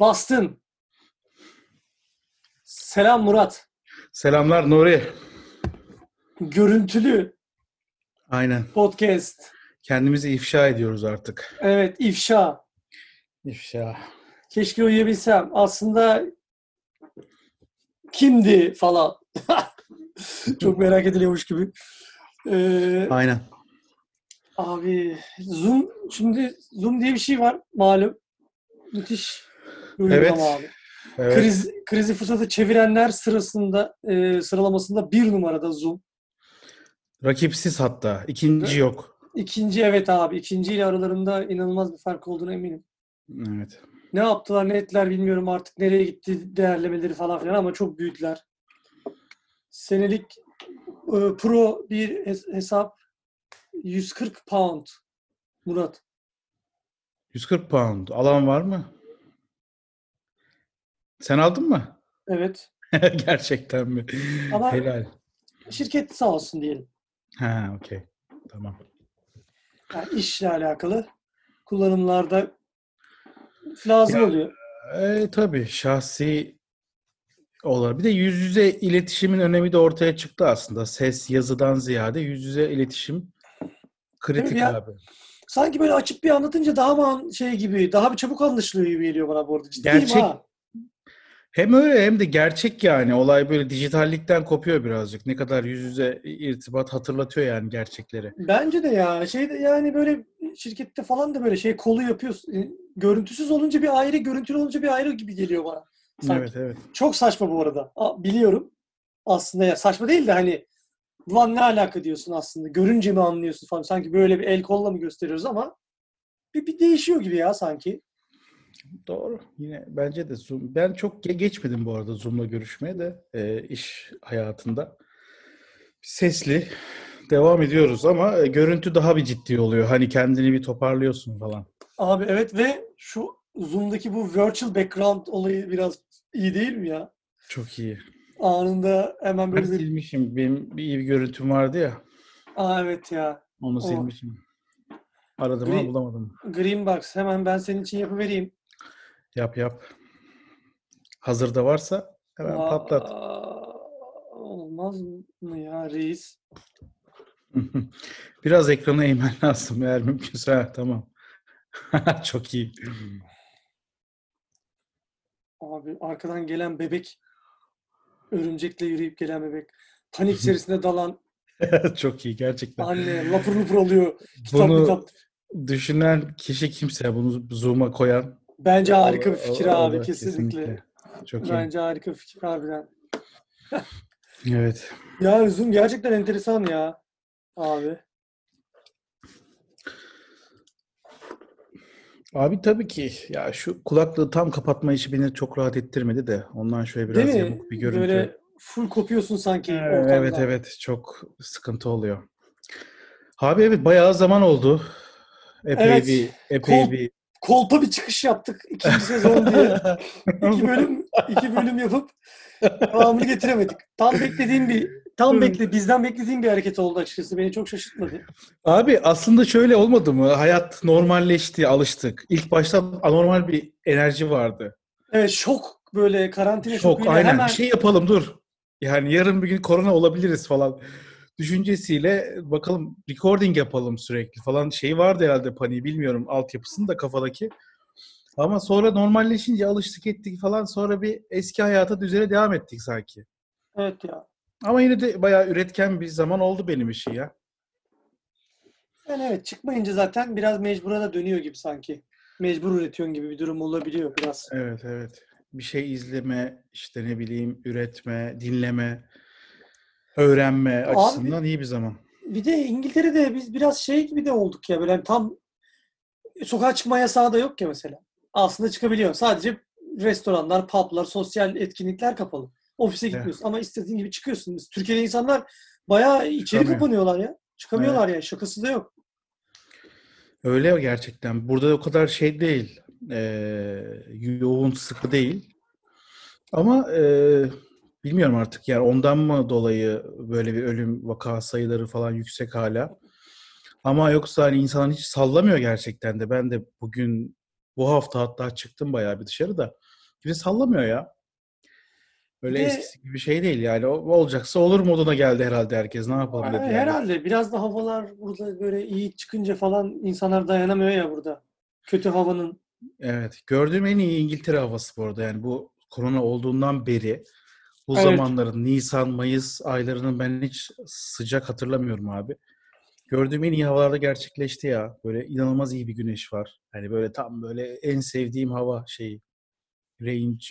Bastın. Selam Murat. Selamlar Nuri. Görüntülü Aynen. podcast. Kendimizi ifşa ediyoruz artık. Evet ifşa. İfşa. Keşke uyuyabilsem. Aslında kimdi falan. Çok merak ediliyormuş gibi. Ee, Aynen. abi Zoom şimdi Zoom diye bir şey var malum. Müthiş uygulama Evet. abi. Evet. Kriz, krizi fırsatı çevirenler sırasında e, sıralamasında bir numarada Zoom. Rakipsiz hatta. İkinci yok. İkinci evet abi. İkinci ile aralarında inanılmaz bir fark olduğuna eminim. Evet. Ne yaptılar ne ettiler bilmiyorum artık nereye gitti değerlemeleri falan filan ama çok büyüdüler. Senelik e, pro bir hes- hesap 140 pound Murat. 140 pound. Alan var mı? Sen aldın mı? Evet. Gerçekten mi? Ama- Helal. Şirket sağ olsun diyelim. Ha, okey. Tamam. Yani işle alakalı kullanımlarda lazım Ya- oluyor. E, tabii şahsi olarak. Bir de yüz yüze iletişimin önemi de ortaya çıktı aslında. Ses, yazıdan ziyade yüz yüze iletişim kritik ya. abi. Sanki böyle açıp bir anlatınca daha mı şey gibi, daha bir çabuk anlaşılıyor gibi geliyor bana bu arada. Ciddiyim Gerçek- ha. Hem öyle hem de gerçek yani. Olay böyle dijitallikten kopuyor birazcık. Ne kadar yüz yüze irtibat hatırlatıyor yani gerçekleri. Bence de ya. Şey de yani böyle şirkette falan da böyle şey kolu yapıyorsun. E, Görüntüsüz olunca bir ayrı, görüntülü olunca bir ayrı gibi geliyor bana. Sanki. Evet evet. Çok saçma bu arada. Biliyorum. Aslında ya saçma değil de hani ulan ne alaka diyorsun aslında. Görünce mi anlıyorsun falan. Sanki böyle bir el kolla mı gösteriyoruz ama bir, bir değişiyor gibi ya sanki. Doğru. Yine bence de Zoom. Ben çok ge- geçmedim bu arada Zoom'la görüşmeye de e, iş hayatında. Sesli devam ediyoruz ama e, görüntü daha bir ciddi oluyor. Hani kendini bir toparlıyorsun falan. Abi evet ve şu Zoom'daki bu virtual background olayı biraz iyi değil mi ya? Çok iyi. Anında hemen Ben böyle bir... silmişim. Benim bir iyi bir görüntüm vardı ya. Aa evet ya. Onu O. silmişim. Aradım ama bulamadım. Green Box hemen ben senin için yapıvereyim. Yap yap. Hazırda varsa hemen patlat. Aa, Olmaz mı ya reis? Biraz ekranı eğmen lazım eğer mümkünse. Ha, tamam. Çok iyi. Abi arkadan gelen bebek örümcekle yürüyüp gelen bebek. Panik içerisinde dalan Çok iyi gerçekten. anne lapır lapır alıyor. Kitap Bunu kitap. düşünen kişi kimse bunu Zoom'a koyan. Bence harika bir fikir o- abi o da kesinlikle. Çok iyi. Bence harika bir fikir harbiden. Evet. Ya Zoom gerçekten enteresan ya abi. Abi tabii ki ya şu kulaklığı tam kapatma işi beni çok rahat ettirmedi de ondan şöyle biraz Değil mi? yamuk bir görüntü. Böyle full kopuyorsun sanki Evet, ortamdan. evet evet çok sıkıntı oluyor. Abi evet bayağı zaman oldu. Epey Evet. bir epey Kol- bir Kolpa bir çıkış yaptık ikinci sezon diye. İki bölüm iki bölüm yapıp devamını getiremedik. Tam beklediğim bir tam bekle bizden beklediğim bir hareket oldu açıkçası. Beni çok şaşırtmadı. Abi aslında şöyle olmadı mı? Hayat normalleşti, alıştık. İlk başta anormal bir enerji vardı. Evet şok böyle karantina Şok, şokuyla aynen. hemen Bir şey yapalım dur. Yani yarın bir gün korona olabiliriz falan. Düşüncesiyle bakalım recording yapalım sürekli falan şey vardı herhalde paniği bilmiyorum altyapısını da kafadaki. Ama sonra normalleşince alıştık ettik falan sonra bir eski hayata düzene devam ettik sanki. evet ya. Ama yine de bayağı üretken bir zaman oldu benim için ya. Yani evet çıkmayınca zaten biraz mecbura da dönüyor gibi sanki. Mecbur üretiyorsun gibi bir durum olabiliyor biraz. Evet evet. Bir şey izleme, işte ne bileyim üretme, dinleme, öğrenme Abi- açısından iyi bir zaman. Bir de İngiltere'de biz biraz şey gibi de olduk ya böyle hani tam sokağa çıkma yasağı da yok ya mesela. Aslında çıkabiliyorsun. Sadece restoranlar, publar, sosyal etkinlikler kapalı. Ofise Evet. gitmiyorsun ama istediğin gibi çıkıyorsun. Türkiye'de insanlar bayağı içeri kapanıyorlar ya. Çıkamıyorlar ya. Şakası da yok. Öyle gerçekten. Burada o kadar şey değil. Ee, yoğun, sıkı değil. Ama e, bilmiyorum artık yani ondan mı dolayı böyle bir ölüm vaka sayıları falan yüksek hala. Ama yoksa hani insan hiç sallamıyor gerçekten de. Ben de bugün Bu hafta hatta çıktım bayağı bir dışarı da. Kimse sallamıyor ya. Öyle de- eskisi gibi şey değil yani. O, olacaksa olur moduna geldi herhalde herkes. Ne yapalım dedi yani. Herhalde biraz da havalar burada böyle iyi çıkınca falan insanlar dayanamıyor ya burada. Kötü havanın. Evet. Gördüğüm en iyi İngiltere havası bu arada. Yani bu korona olduğundan beri bu Evet. zamanların Nisan, Mayıs aylarının ben hiç sıcak hatırlamıyorum abi. Gördüğüm en iyi havalarda gerçekleşti ya. Böyle inanılmaz iyi bir güneş var. Hani böyle tam böyle en sevdiğim hava şeyi. Range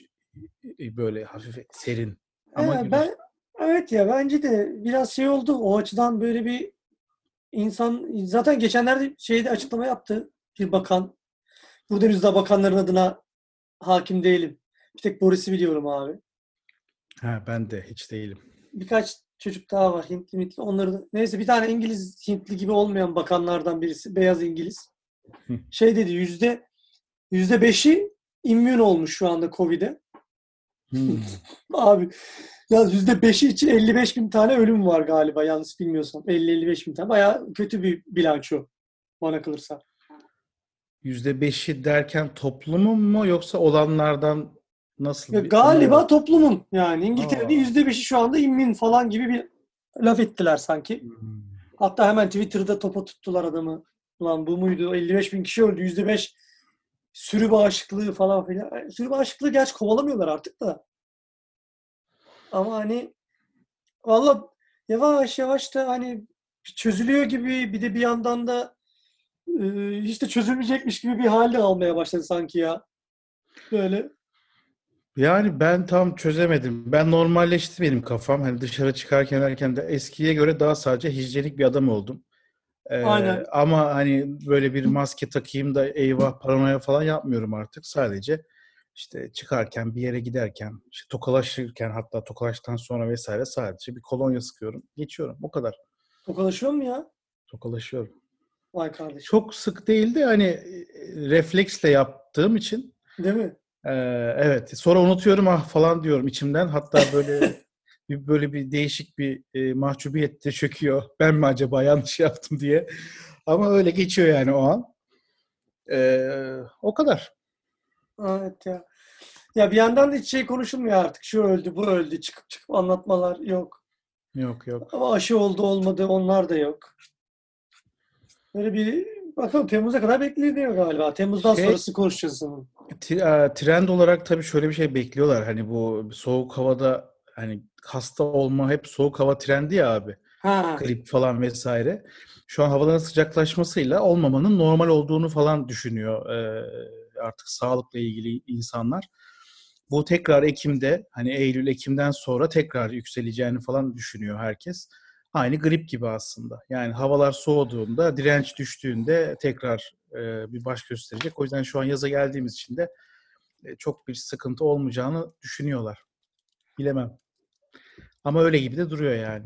e, böyle hafif serin. Ama güneş. ben evet ya bence de biraz şey oldu. O açıdan böyle bir insan zaten geçenlerde şeyde açıklama yaptı bir bakan. Burada henüz daha bakanların adına hakim değilim. Bir tek Boris'i biliyorum abi. Ha, ben de hiç değilim. Birkaç çocuk daha var Hintli mitli. Onları da... Neyse bir tane İngiliz Hintli gibi olmayan bakanlardan birisi. Beyaz İngiliz. Şey dedi yüzde yüzde beşi immün olmuş şu anda Covid'e. Hmm. Abi ya yüzde beşi için 55 bin tane ölüm var galiba yanlış bilmiyorsam. 50-55 bin tane. Bayağı kötü bir bilanço bana kalırsa. %5'i derken toplumun mu yoksa olanlardan nasıl Ya bir galiba toplumun yani İngiltere'de yüzde beşi şu anda immün falan gibi bir laf ettiler sanki. Hmm. Hatta hemen Twitter'da topa tuttular adamı. Ulan bu muydu? 55 bin kişi öldü. %5 sürü bağışıklığı falan filan. Yani Sürü bağışıklığı gerçi kovalamıyorlar artık da. Ama hani valla yavaş yavaş da hani çözülüyor gibi bir de bir yandan da e, hiç de çözülmeyecekmiş gibi bir hal de almaya başladı sanki ya. Böyle. Yani ben tam çözemedim. Ben normalleşti benim kafam. Hani dışarı çıkarken erken de eskiye göre daha sadece hijyenik bir adam oldum. Ee, Aynen. ama hani böyle bir maske takayım da eyvah paranoya falan yapmıyorum artık. Sadece işte çıkarken bir yere giderken, işte tokalaşırken hatta tokalaştıktan sonra vesaire sadece bir kolonya sıkıyorum. Geçiyorum. O kadar. Tokalaşıyor mu ya? Tokalaşıyorum. Vay kardeşim. Çok sık değildi hani e, refleksle yaptığım için Değil mi? Ee, evet. Sonra unutuyorum ah falan diyorum içimden. Hatta böyle bir böyle bir değişik bir e, mahcubiyet de çöküyor. Ben mi acaba yanlış yaptım diye. Ama öyle geçiyor yani o an. Ee, o kadar. Evet ya. Ya bir yandan da hiç şey konuşulmuyor artık. Şu öldü, bu öldü. Çıkıp çıkıp anlatmalar yok. Yok yok. Ama aşı oldu olmadı onlar da yok. Böyle bir bakalım Temmuz'a kadar bekleniyor galiba. Temmuz'dan Şey- sonrası konuşacağız sanırım. E, Trend olarak tabii şöyle bir şey bekliyorlar. Hani bu soğuk havada hani hasta olma hep soğuk hava trendi ya abi. Ha. grip falan vesaire. Şu an havaların sıcaklaşmasıyla olmamanın normal olduğunu falan düşünüyor e, artık sağlıkla ilgili insanlar. Bu tekrar Ekim'de hani Eylül Ekim'den sonra tekrar yükseleceğini falan düşünüyor herkes. Aynı grip gibi aslında. Yani havalar soğuduğunda, direnç düştüğünde tekrar e, bir baş gösterecek. O yüzden şu an yaza geldiğimiz için de e, çok bir sıkıntı olmayacağını düşünüyorlar. Bilemem. Ama öyle gibi de duruyor yani.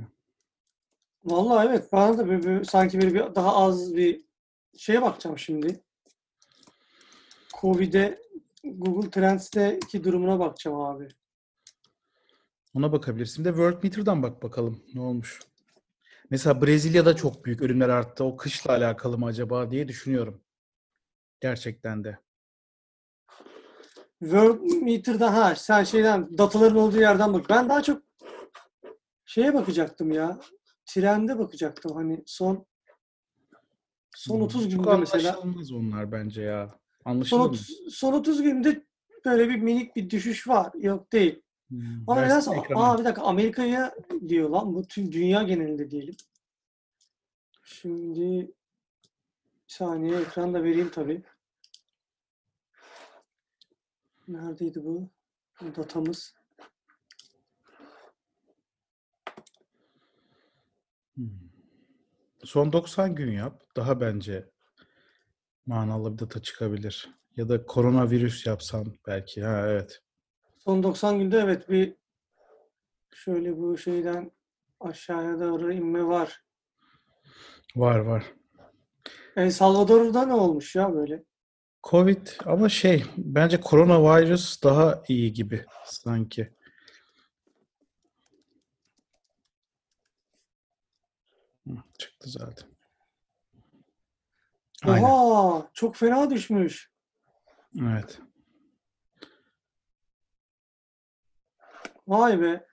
Vallahi evet. Bana da böyle, böyle sanki böyle bir daha az bir şeye bakacağım şimdi. Covid'e Google Trends'teki durumuna bakacağım abi. Ona bakabilirsin. Bir de World Meter'dan bak bakalım ne olmuş. Mesela Brezilya'da çok büyük ölümler arttı. O kışla alakalı mı acaba diye düşünüyorum. Gerçekten de. World Meter'da ha sen şeyden dataların olduğu yerden bak. Ben daha çok şeye bakacaktım ya. Trende bakacaktım hani son son 30 Hmm. Çok günde mesela. anlaşılmaz onlar bence ya. Son Anlaşılır mı? 30, son 30 günde böyle bir minik bir düşüş var. Yok değil. Hmm. Ama Versene nedense aa bir dakika Amerika'ya diyor lan bu tüm dünya genelinde diyelim. Şimdi bir saniye ekranda vereyim tabii. Neredeydi bu? Bu datamız. Hmm. Son 90 gün yap. Daha bence manalı bir data çıkabilir. Ya da koronavirüs yapsan belki. Ha evet. Son 90 günde evet bir şöyle bu şeyden aşağıya doğru inme var. Var var. El Salvador'da ne olmuş ya böyle? Covid ama şey bence koronavirüs daha iyi gibi sanki. Çıktı zaten. Aynen. Oha çok fena düşmüş. Evet. Vay be.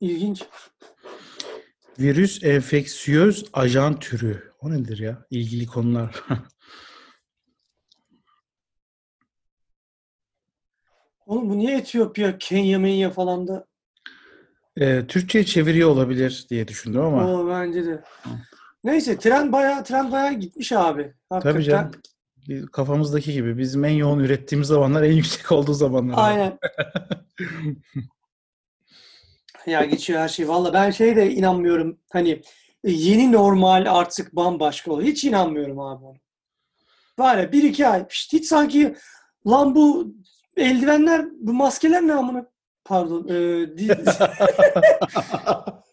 İlginç. Virüs enfeksiyöz ajan türü. O nedir ya? İlgili konular. Oğlum bu niye Etiyopya, Kenya, Menya falan da? Ee, Türkçe'ye çeviriyor olabilir diye düşündüm ama O bence de. Neyse tren bayağı tren bayağı gitmiş abi. Hakikaten. tabii canım. Biz- Kafamızdaki gibi bizim en yoğun ürettiğimiz zamanlar en yüksek olduğu zamanlar. Aynen. Ya geçiyor her şey. Valla ben şey de inanmıyorum. Hani e, yeni normal artık bambaşka oluyor. Hiç inanmıyorum abi ona. Ya bir iki ay. Pişt, hiç sanki lan bu eldivenler, bu maskeler ne amına? Pardon. E, di-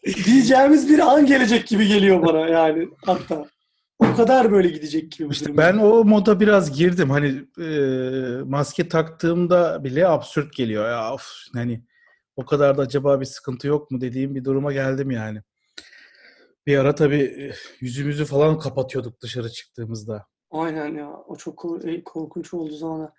diyeceğimiz bir an gelecek gibi geliyor bana yani hatta. O kadar böyle gidecek gibi. İşte ben o moda biraz girdim. Hani e, maske taktığımda bile absürt geliyor. Ya of hani o kadar da acaba bir sıkıntı yok mu dediğim bir duruma geldim yani. Bir ara tabii yüzümüzü falan kapatıyorduk dışarı çıktığımızda. Aynen ya. O çok e, korkunç oldu zamanlar.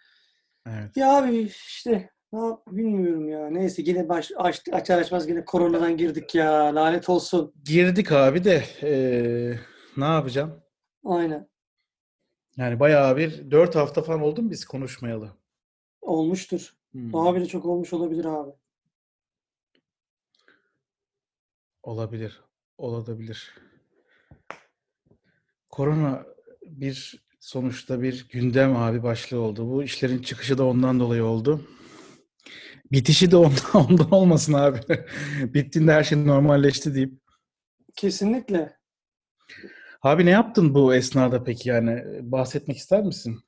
Evet. Ya abi işte ne yap bilmiyorum ya. Neyse yine baş aç, açar açmaz yine koronadan girdik ya. Lanet olsun. Girdik abi de e, ne yapacağım? Aynen. Yani bayağı bir 4 hafta falan oldu mu biz konuşmayalı? Olmuştur. Hmm. Daha bile çok olmuş olabilir abi. Olabilir. Olabilir. Korona bir sonuçta bir gündem abi başlığı oldu. Bu işlerin çıkışı da ondan dolayı oldu. Bitişi de ondan, ondan olmasın abi. Bittiğinde her şey normalleşti deyip. Kesinlikle. Abi ne yaptın bu esnada peki yani? Bahsetmek ister misin?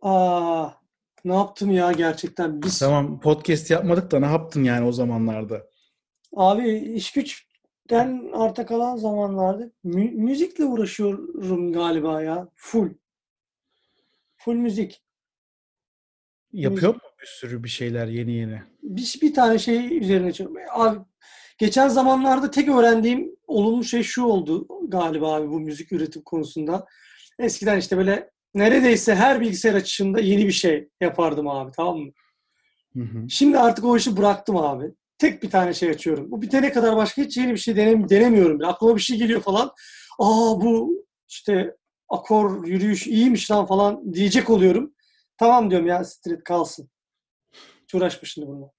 Aa, ne yaptım ya gerçekten? Biz Tamam podcast yapmadık da ne yaptın yani o zamanlarda? abi iş güçten arta kalan zamanlarda mü- müzikle uğraşıyorum galiba ya. Full. Full müzik. Yapıyor mu bir sürü bir şeyler yeni yeni? bir, bir tane şey üzerine çalışıyorum. Abi geçen zamanlarda tek öğrendiğim olumlu şey şu oldu galiba abi bu müzik üretim konusunda. Eskiden işte böyle neredeyse her bilgisayar açışında yeni bir şey yapardım abi tamam mı? Hı hı. Şimdi artık o işi bıraktım abi. Tek bir tane şey açıyorum. Bu bitene kadar başka hiç yeni bir şey denem denemiyorum. bile. Aklıma bir şey geliyor falan. Aa bu işte akor yürüyüş iyiymiş lan falan diyecek oluyorum. Tamam diyorum ya street kalsın. Hiç uğraşma şimdi bununla.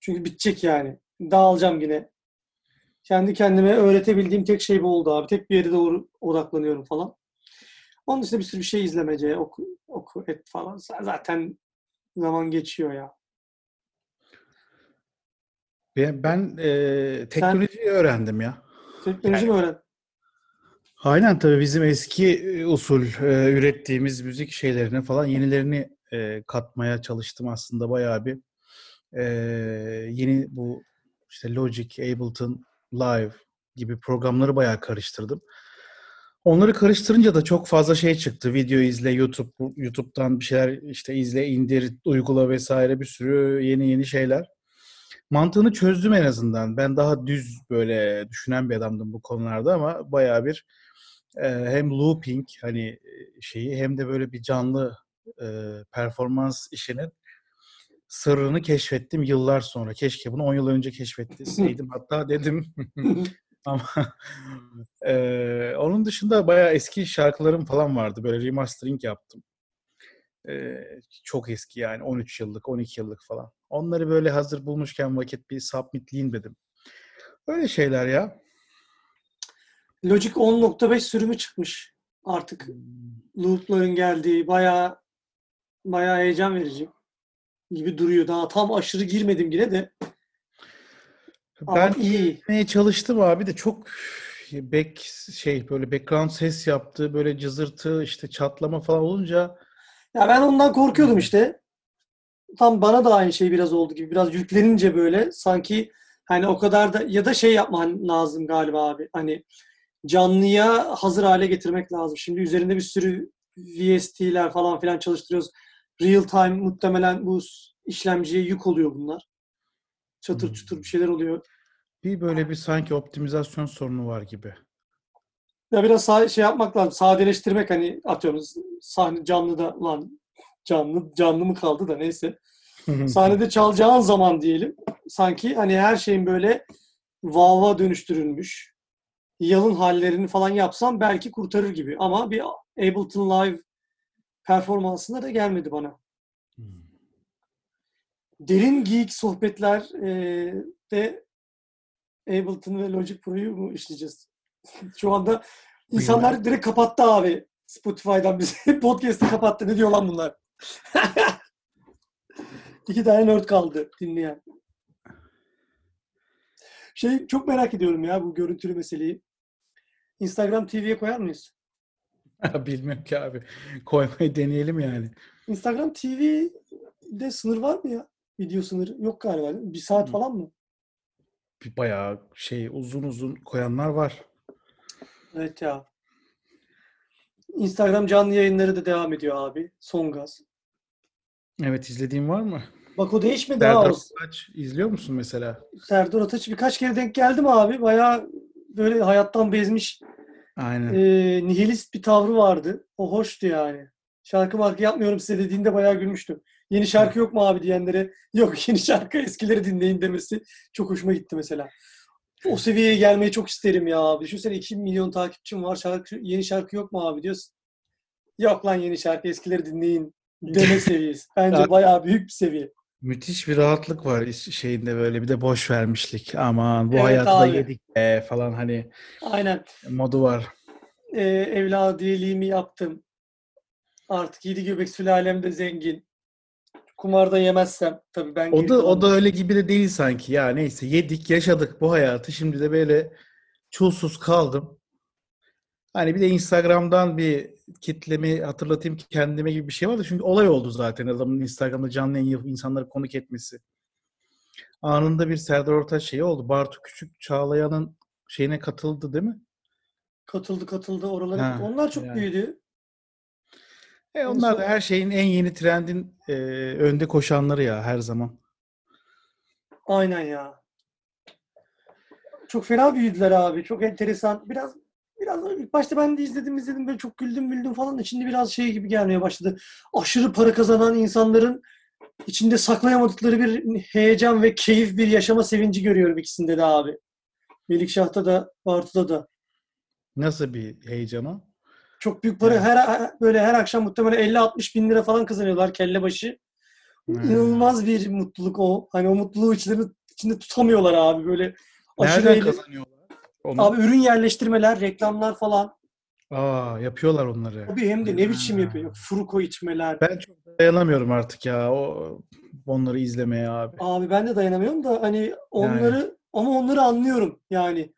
Çünkü bitecek yani. Dağılacağım yine. Kendi kendime öğretebildiğim tek şey bu oldu abi. Tek bir yere doğru odaklanıyorum falan. Onun dışında bir sürü bir şey izlemece, oku, oku et falan. Zaten zaman geçiyor ya. Ben, ben e, teknolojiyi öğrendim ya. Teknoloji mi öğren? Aynen tabii bizim eski e, usul e, ürettiğimiz müzik şeylerine falan yenilerini e, katmaya çalıştım aslında bayağı bir. E, yeni bu işte Logic, Ableton Live gibi programları bayağı karıştırdım. Onları karıştırınca da çok fazla şey çıktı. Video izle, YouTube, YouTube'dan bir şeyler işte izle, indir, uygula vesaire bir sürü yeni yeni şeyler. Mantığını çözdüm en azından. Ben daha düz böyle düşünen bir adamdım bu konularda ama bayağı bir e, hem looping hani e, şeyi hem de böyle bir canlı e, performans işinin sırrını keşfettim yıllar sonra. Keşke bunu 10 yıl önce keşfetseydim. Hatta dedim ama e, onun dışında bayağı eski şarkılarım falan vardı. Böyle remastering yaptım. E, çok eski yani 13 yıllık, 12 yıllık falan. Onları böyle hazır bulmuşken vakit bir submitleyeyim dedim. Öyle şeyler ya. Logic 10.5 sürümü çıkmış. Artık loop'ların geldiği bayağı bayağı heyecan verici gibi duruyor. Daha tam aşırı girmedim yine de. Ama Ben iyi. Gitmeye çalıştım abi de çok back şey böyle background ses yaptı böyle cızırtı işte çatlama falan olunca Ya ben ondan korkuyordum işte. Tam bana da aynı şey biraz oldu gibi. Biraz yüklenince böyle sanki hani o kadar da ya da şey yapman lazım galiba abi. Hani canlıya hazır hale getirmek lazım. Şimdi üzerinde bir sürü VST'ler falan filan çalıştırıyoruz. Real time muhtemelen bu işlemciye yük oluyor bunlar. Çatır Hmm. çutur bir şeyler oluyor. bir böyle bir sanki optimizasyon sorunu var gibi. Ya biraz sa- şey yapmak lazım. Sadeleştirmek hani atıyorum sahne canlıda lan canlı canlı mı kaldı da neyse. Sahnede çalacağın zaman diyelim. Sanki hani her şeyin böyle vava dönüştürülmüş. Yalın hallerini falan yapsam belki kurtarır gibi. Ama bir Ableton Live performansında da gelmedi bana. Derin geek sohbetler eee, de Ableton ve Logic Pro'yu mu işleyeceğiz? Şu anda insanlar direkt kapattı abi. Spotify'dan bizi. Podcast'ı kapattı. Ne diyor lan bunlar? İki tane nerd kaldı dinleyen. Şey çok merak ediyorum ya bu görüntülü meseleyi. Instagram TV'ye koyar mıyız? Bilmiyorum ki abi. Koymayı deneyelim yani. Instagram TV'de sınır var mı ya? Video sınırı yok galiba. Bir saat Hı. falan mı? Bir bayağı şey uzun uzun koyanlar var. Evet ya. Instagram canlı yayınları da devam ediyor abi. Son gaz. Evet izlediğin var mı? Bak o değişmedi ha. Serdar O Ortaç izliyor musun mesela? Serdar Ataç birkaç kere denk geldim abi. Bayağı böyle hayattan bezmiş Aynen. e, nihilist bir tavrı vardı. O hoştu yani. Şarkı marka yapmıyorum size dediğinde bayağı gülmüştüm. Yeni şarkı yok mu abi diyenlere yok yeni şarkı eskileri dinleyin demesi çok hoşuma gitti mesela. O seviyeye gelmeyi çok isterim ya abi. Düşünsene 2 milyon takipçim var. Şarkı, yeni şarkı yok mu abi diyorsun. Yok lan yeni şarkı eskileri dinleyin deme seviyesi. Bence Ya- bayağı büyük bir seviye. Müthiş bir rahatlık var iş- şeyinde böyle bir de boş vermişlik. Aman bu Evet hayatı da abi. yedik be falan hani Aynen. modu var. e, evladiliğimi yaptım. Artık yedi göbek sülalem de zengin. Kumarda yemezsem tabii ben O geri da o da öyle gibi de değil sanki. Ya neyse yedik, yaşadık bu hayatı. Şimdi de böyle çulsuz kaldım. Hani bir de Instagram'dan bir kitlemi hatırlatayım ki kendime gibi bir şey vardı. Çünkü olay oldu zaten adamın Instagram'da canlı yayın yapıp insanları konuk etmesi. Anında bir Serdar Ortaç şeyi oldu. Bartu Küçük Çağlayan'ın şeyine katıldı değil mi? katıldı katıldı oralara. Ha, Onlar çok yani. büyüdü. E onlar da her şeyin en yeni trendin e, önde koşanları ya her zaman. Aynen ya. Çok fena büyüdüler abi. Çok enteresan. Biraz biraz ilk başta ben de izledim izledim böyle çok güldüm güldüm falan da şimdi biraz şey gibi gelmeye başladı. Aşırı para kazanan insanların içinde saklayamadıkları bir heyecan ve keyif bir yaşama sevinci görüyorum ikisinde de abi. Melikşah'ta da Bartu'da da. Nasıl bir heyecan o? Çok büyük para Evet. her böyle her akşam muhtemelen 50-60 bin lira falan kazanıyorlar kelle başı. Hmm. İnanılmaz bir mutluluk o. Hani o mutluluğu içlerinde, içinde tutamıyorlar abi böyle. Aşırı Nereden eğlen- kazanıyorlar? Onu? Abi ürün yerleştirmeler, reklamlar falan. Aa, yapıyorlar onları. Abi hem de ne biçim Ha. yapıyor. Fruko içmeler. Ben çok dayanamıyorum artık ya o onları izlemeye abi. Abi ben de dayanamıyorum da hani onları ama onları anlıyorum yani.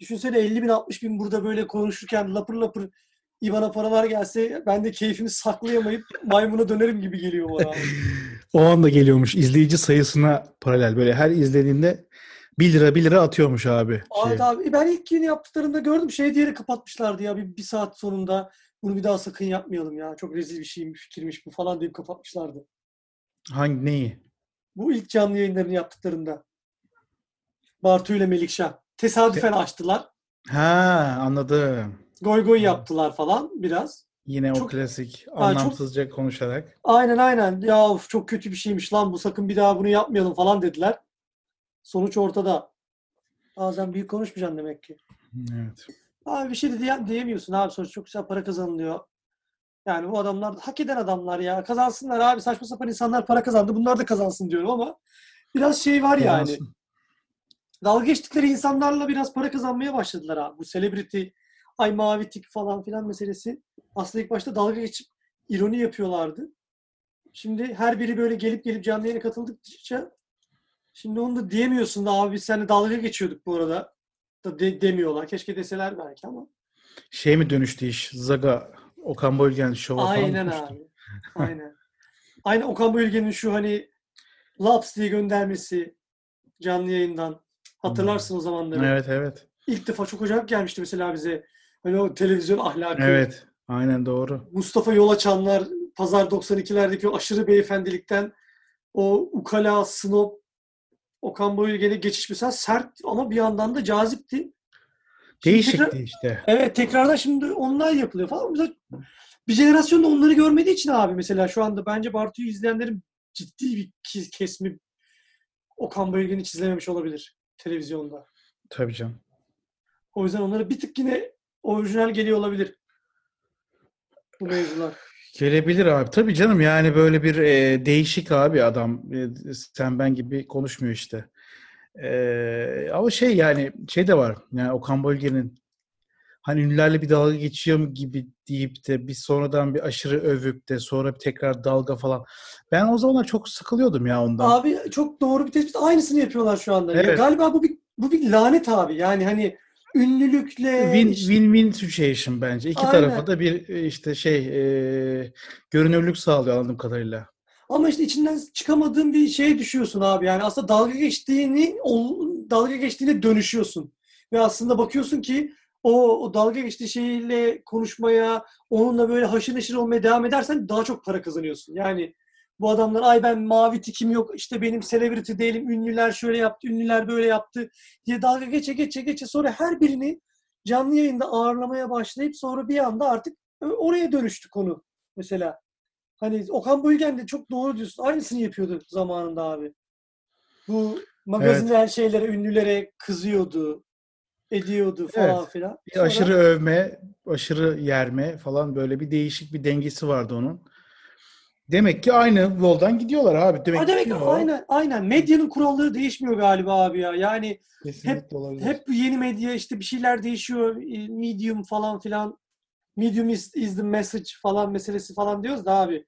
Düşünsene 50 bin 60 bin burada böyle konuşurken lapır lapır İvan'a paralar gelse ben de keyfimi saklayamayıp maymuna dönerim gibi geliyor bana. O anda geliyormuş izleyici sayısına paralel böyle her izlediğinde 1 lira 1 lira atıyormuş abi. Abi, Şey. abi ben ilk yeni yaptıklarında gördüm şey diyerek kapatmışlardı ya bir, bir saat sonunda bunu bir daha sakın yapmayalım ya çok rezil bir şeymiş fikirmiş bu falan deyip kapatmışlardı. Hangi neyi? Bu ilk canlı yayınlarını yaptıklarında. Bartu ile Melikşah. Tesadüfen açtılar. Ha anladım. Goy goy yaptılar falan biraz. Yine o Çok- klasik çok- anlamsızca konuşarak. Aynen aynen. Ya of, çok kötü bir şeymiş lan bu sakın bir daha bunu yapmayalım falan dediler. Sonuç ortada. Bazen büyük konuşmayacaksın demek ki. Evet. Abi bir şey de diye- diyemiyorsun abi sonuç çok güzel para kazanılıyor. Yani bu adamlar hak eden adamlar ya. Kazansınlar abi saçma sapan insanlar para kazandı. Bunlar da kazansın diyorum ama biraz şey var yani. Kazansın. dalga geçtikleri insanlarla biraz para kazanmaya başladılar abi. Bu celebrity, ay mavi tik falan filan meselesi. Aslında ilk başta dalga geçip ironi yapıyorlardı. Şimdi her biri böyle gelip gelip canlı yayına katıldıkça şimdi onu da diyemiyorsun da abi biz seninle dalga geçiyorduk bu arada. Da de- demiyorlar. Keşke deseler belki ama. Şey mi dönüştü iş? Zaga, Okan Bayülgen şova falan Aynen abi. Aynen. Aynen Okan Bölge'nin şu hani Laps diye göndermesi canlı yayından. Hatırlarsın o zamanları. Evet evet. İlk defa çok acayip gelmişti mesela bize. Hani o televizyon ahlakı. Evet. Aynen doğru. Mustafa Yolaçanlar, Pazar 92'lerdeki o aşırı beyefendilikten o ukala, snob, Okan Bayülgen'e geçiş mesela sert ama bir yandan da cazipti. Değişikti tekrar- işte. Evet tekrardan şimdi onlar yapılıyor falan. Mesela bir jenerasyon da onları görmediği için abi mesela şu anda bence Bartu'yu izleyenlerin ciddi bir kesimi Okan Bayülgen'i hiç izlememiş olabilir televizyonda. Tabii canım. O yüzden onlara bir tık yine orijinal geliyor olabilir. Bu mevzular. Gelebilir abi. Tabii canım yani böyle bir e, değişik abi adam. E, sen ben gibi konuşmuyor işte. E, ama şey yani şey de var. Yani Okan Bölge'nin hani ünlülerle bir dalga geçiyor gibi deyip de bir sonradan bir aşırı övüp de sonra bir tekrar dalga falan. Ben o zamanlar çok sıkılıyordum ya ondan. Abi çok doğru bir tespit. Aynısını yapıyorlar şu anda. Ya Evet. galiba bu bir bu bir lanet abi. Yani hani ünlülükle Win, işte- win-win situation bence. İki Aynen. tarafa da bir e, işte şey e, görünürlük sağlıyor anladığım kadarıyla. Ama işte içinden çıkamadığın bir şeye düşüyorsun abi. Yani aslında dalga geçtiğini dalga geçtiğine dönüşüyorsun. Ve aslında bakıyorsun ki o, o dalga geçtiği şeyle konuşmaya, onunla böyle haşır neşir olmaya devam edersen daha çok para kazanıyorsun. Yani bu adamlar ay ben mavi tikim yok işte benim celebrity değilim ünlüler şöyle yaptı ünlüler böyle yaptı diye dalga geçe geçe geçe sonra her birini canlı yayında ağırlamaya başlayıp sonra bir anda artık oraya dönüştü konu mesela. Hani Okan Bölgen de çok doğru diyorsun. Aynısını yapıyordu zamanında abi. Bu magazinel şeylere, ünlülere kızıyordu, ediyordu falan Evet. filan. Sonra- aşırı övme, aşırı yerme falan böyle bir değişik bir dengesi vardı onun. Demek ki aynı yoldan gidiyorlar abi. Demek, Ha, demek ki aynen, aynen. Medyanın kuralları değişmiyor galiba abi ya. Yani Kesinlikle olabilir. hep yeni medya işte bir şeyler değişiyor. Medium falan filan. Medium is, is the message falan meselesi falan diyoruz da abi.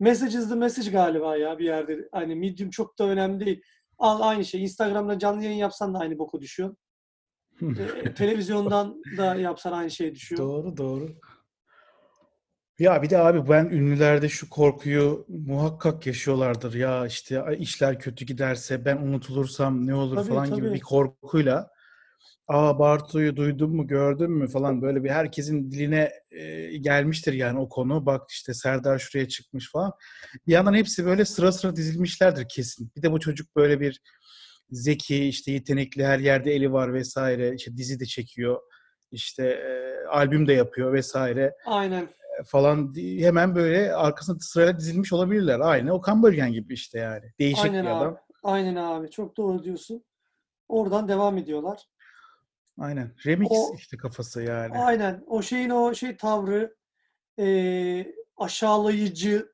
Message is the message galiba ya bir yerde. Hani Medium çok da önemli değil. Al aynı şey. Instagram'da canlı yayın yapsan da aynı boku düşüyor. E, televizyondan da yapsan aynı şey düşüyor. Doğru doğru. Ya bir de abi ben ünlülerde şu korkuyu muhakkak yaşıyorlardır. Ya işte "Ay işler kötü giderse ben unutulursam ne olur Tabii, falan gibi tabii. bir korkuyla. Aa Bartu'yu duydun mu gördün mü falan böyle bir herkesin diline e, gelmiştir yani o konu. Bak işte Serdar şuraya çıkmış falan. Bir yandan hepsi böyle sıra sıra dizilmişlerdir kesin. Bir de bu çocuk böyle bir zeki işte yetenekli her yerde eli var vesaire. İşte dizi de çekiyor. işte e, albüm de yapıyor vesaire Aynen. Falan hemen böyle arkasına sırayla dizilmiş olabilirler. Aynı Okan Bölgen gibi işte yani. Değişik Aynen bir abi. adam. Aynen abi. Çok doğru diyorsun. Oradan devam ediyorlar. Aynen. Remix O- işte kafası yani. Aynen. O şeyin o şey tavrı eee, aşağılayıcı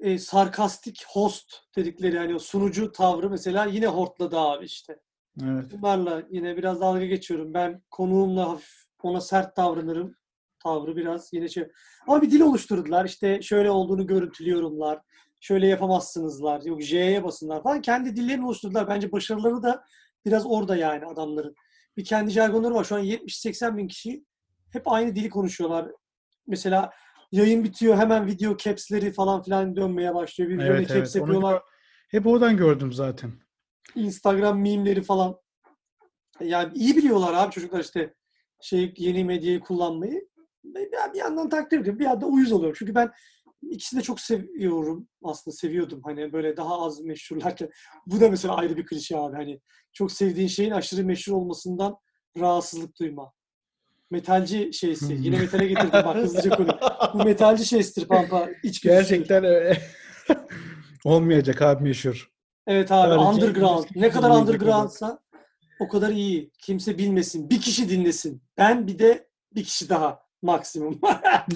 eee, sarkastik host dedikleri yani o sunucu tavrı mesela yine hortladı abi işte. Evet. Bunlarla yine biraz dalga geçiyorum. Ben konuğumla hafif ona sert davranırım. Tavrı biraz yine şey. Ama bir dil oluşturdular. İşte şöyle olduğunu görüntülüyorumlar. Şöyle yapamazsınızlar. Yok J'ye basınlar falan. Kendi dillerini oluşturdular. Bence başarıları da biraz orada yani adamların. Bir kendi jargonları var. Şu an 70-80 bin kişi hep aynı dili konuşuyorlar. Mesela yayın bitiyor hemen video caps'leri falan filan dönmeye başlıyor. Bir Evet, caps evet. Yapıyorlar. Hep oradan gördüm zaten. Instagram mimleri falan. Yani iyi biliyorlar abi çocuklar işte şey yeni medyayı kullanmayı. Bir yandan takdir ediyorum. Bir yandan uyuz oluyorum. Çünkü ben ikisini de çok seviyorum. Aslında seviyordum. Hani böyle daha az meşhurlarken. Bu da mesela ayrı bir klişe abi. Hani çok sevdiğin şeyin aşırı meşhur olmasından rahatsızlık duyma. Metalci şeysi. Yine metale getirdim bak hızlıca konu. Bu metalci şeysidir Pampa. İçgüdüsüdür. Gerçekten öyle. Olmayacak abi meşhur. Evet abi Sadece underground. Ne kadar undergroundsa o kadar iyi. Kimse bilmesin. Bir kişi dinlesin. Ben bir de bir kişi daha maksimum.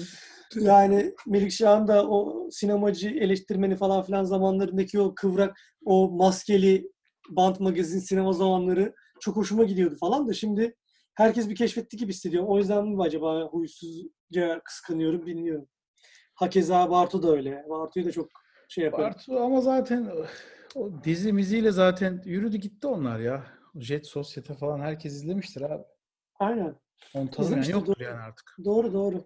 yani Melikşah'ın da o sinemacı eleştirmeni falan filan zamanlarındaki o kıvrak, o maskeli bant magazin sinema zamanları çok hoşuma gidiyordu falan da şimdi herkes bir keşfetti gibi hissediyorum. O yüzden mi acaba huysuzca kıskanıyorum bilmiyorum. Hakeza Bartu da öyle. Bartu'yu da çok şey yapıyorum. Bartu ama zaten o dizi miziyle zaten yürüdü gitti onlar ya. Jet Sosyete falan herkes izlemiştir abi. Aynen. Onu tanımayan İzlemiştir, yoktur doğru. yani artık. Doğru doğru.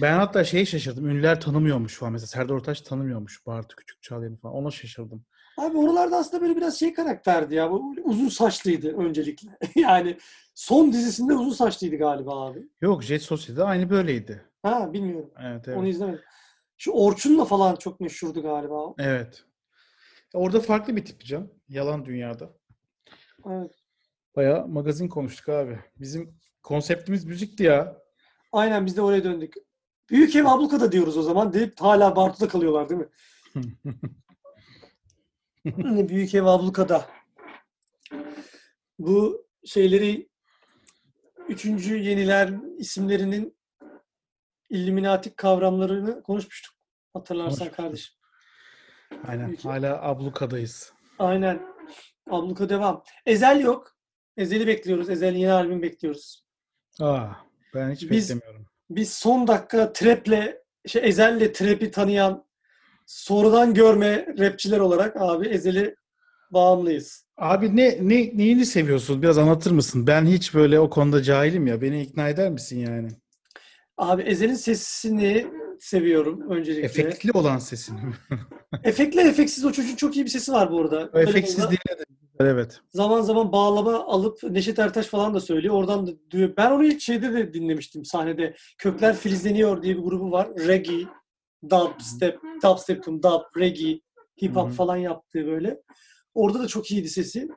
Ben hatta şeyi şaşırdım. Ünlüler tanımıyormuş falan. Mesela Serdar Ortaç tanımıyormuş. Bartu Küçük Çağlayan'ı falan. Ona şaşırdım. Abi oralarda aslında böyle biraz şey karakterdi ya. Bu uzun saçlıydı öncelikle. yani son dizisinde uzun saçlıydı galiba abi. Yok Jet Sosyete'de aynı böyleydi. Ha bilmiyorum. Evet evet. Onu izlemedim. Şu Orçun'la falan çok meşhurdu galiba. Evet. Orada farklı bir tip canım. Yalan dünyada. Evet. Bayağı magazin konuştuk abi. Bizim konseptimiz müzikti ya. Aynen biz de oraya döndük. Büyük ev ablukada diyoruz o zaman deyip hala Bartu'da kalıyorlar değil mi? Hani Büyük ev ablukada. Bu şeyleri üçüncü yeniler isimlerinin illüminatik kavramlarını konuşmuştuk. Hatırlarsan Konuşmuştuk. kardeşim. Aynen. Peki. Hala ablukadayız. Aynen. Abluka devam. Ezel yok. Ezel'i bekliyoruz. Ezel'in yeni albüm bekliyoruz. Aa, ben hiç Biz- beklemiyorum. Biz son dakika trap'le şey Ezel'le trap'i tanıyan sonradan görme rapçiler olarak abi Ezel'i bağımlıyız. Abi ne, ne neyini seviyorsun? Biraz anlatır mısın? Ben hiç böyle o konuda cahilim ya. Beni ikna eder misin yani? Abi Ezel'in sesini seviyorum öncelikle. Efektli olan sesini. Efektli efeksiz o çocuğun çok iyi bir sesi var bu arada. O efeksiz değil de evet. Zaman zaman bağlama alıp Neşet Ertaş falan da söylüyor. Oradan da duyuyor. Ben onu ilk şeyde de dinlemiştim sahnede. Kökler Filizleniyor diye bir grubu var. Reggae, dubstep, dubstep'ın dub, reggae, hip hop falan yaptığı böyle. Orada da çok iyiydi sesi.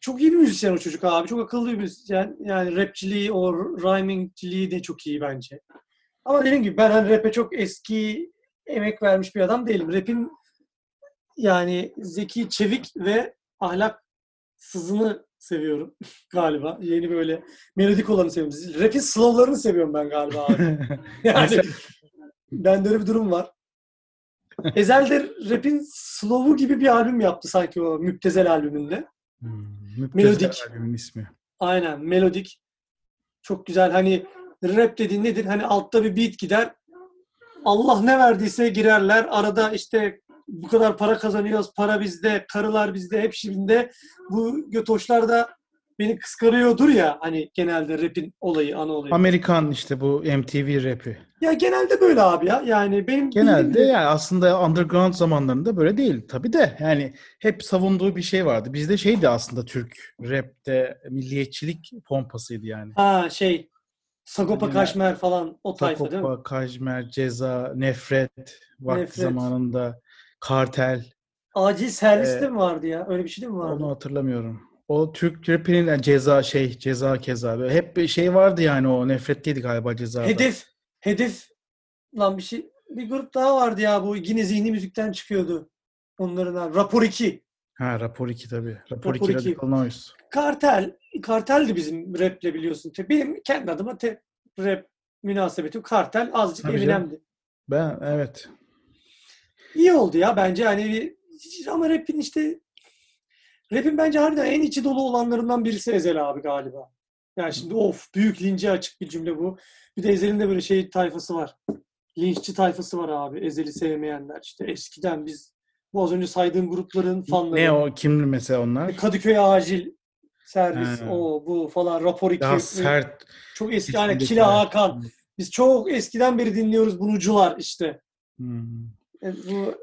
Çok iyi bir müzisyen o çocuk abi. Çok akıllı bir müzisyen. Yani rapçiliği, o rhymingciliği de çok iyi bence. Ama dediğim gibi ben hani rap'e çok eski emek vermiş bir adam değilim. Rap'in yani zeki, çevik ve ahlaksızını seviyorum galiba. Yeni böyle melodik olanı seviyorum. Rap'in slowlarını seviyorum ben galiba abi. Yani bende öyle bir durum var. Ezel de rap'in slow'u gibi bir albüm yaptı sanki o Müptezel albümünde. Hmm, Müptezel Melodik. albümün ismi. Aynen melodik. Çok güzel. Hani rap dediğin nedir? Hani altta bir beat gider. Allah ne verdiyse girerler. Arada işte bu kadar para kazanıyoruz. Para bizde, karılar bizde, hep şimdi bu götoşlar da beni kıskanıyordur ya hani genelde rap'in olayı, ana olayı. Amerikan işte bu MTV rapi. ya genelde böyle abi ya. Yani benim Genelde yani aslında underground zamanlarında böyle değil. Tabii de yani hep savunduğu bir şey vardı. Bizde şeydi aslında Türk rapte milliyetçilik pompasıydı yani. ha şey Sagopa Yani- Kajmer falan o tayfa değil mi? Sagopa, Kajmer, Ceza, Nefret vakti Nefret. zamanında Kartel Acil serviste Ee, mi vardı ya? Öyle bir şey değil mi vardı? onu hatırlamıyorum. O Türk rapinin yani Ceza şey Ceza keza böyle hep bir şey vardı yani o Nefretteydi galiba Ceza'da. Hedef. Hedef. Lan bir şey. Bir grup daha vardı ya bu. Yine zihni müzikten çıkıyordu. Onların abi. Rapor 2. Ha Rapor 2 tabii. Rapor, Rapor 2 iki. Radical Noise. Kartel. Karteldi bizim raple biliyorsun. Benim kendi adıma te, rap münasebetim. Kartel azıcık Tabii. Eminem'di. Ben evet. İyi oldu ya bence hani bir, ama rapin işte rapin bence harbiden en içi dolu olanlarından birisi Ezel abi galiba. Yani şimdi of büyük lince açık bir cümle bu. Bir de Ezel'in de böyle şey tayfası var. Linççi tayfası var abi. Ezel'i sevmeyenler. İşte eskiden biz bu az önce saydığım grupların fanları. Ne o kimli mesela onlar? Kadıköy acil servis He. o bu falan rapor 2. Daha sert. Çok eski hani Kila Hakan. Biz çok eskiden beri dinliyoruz bunucular işte. Hmm. E, bu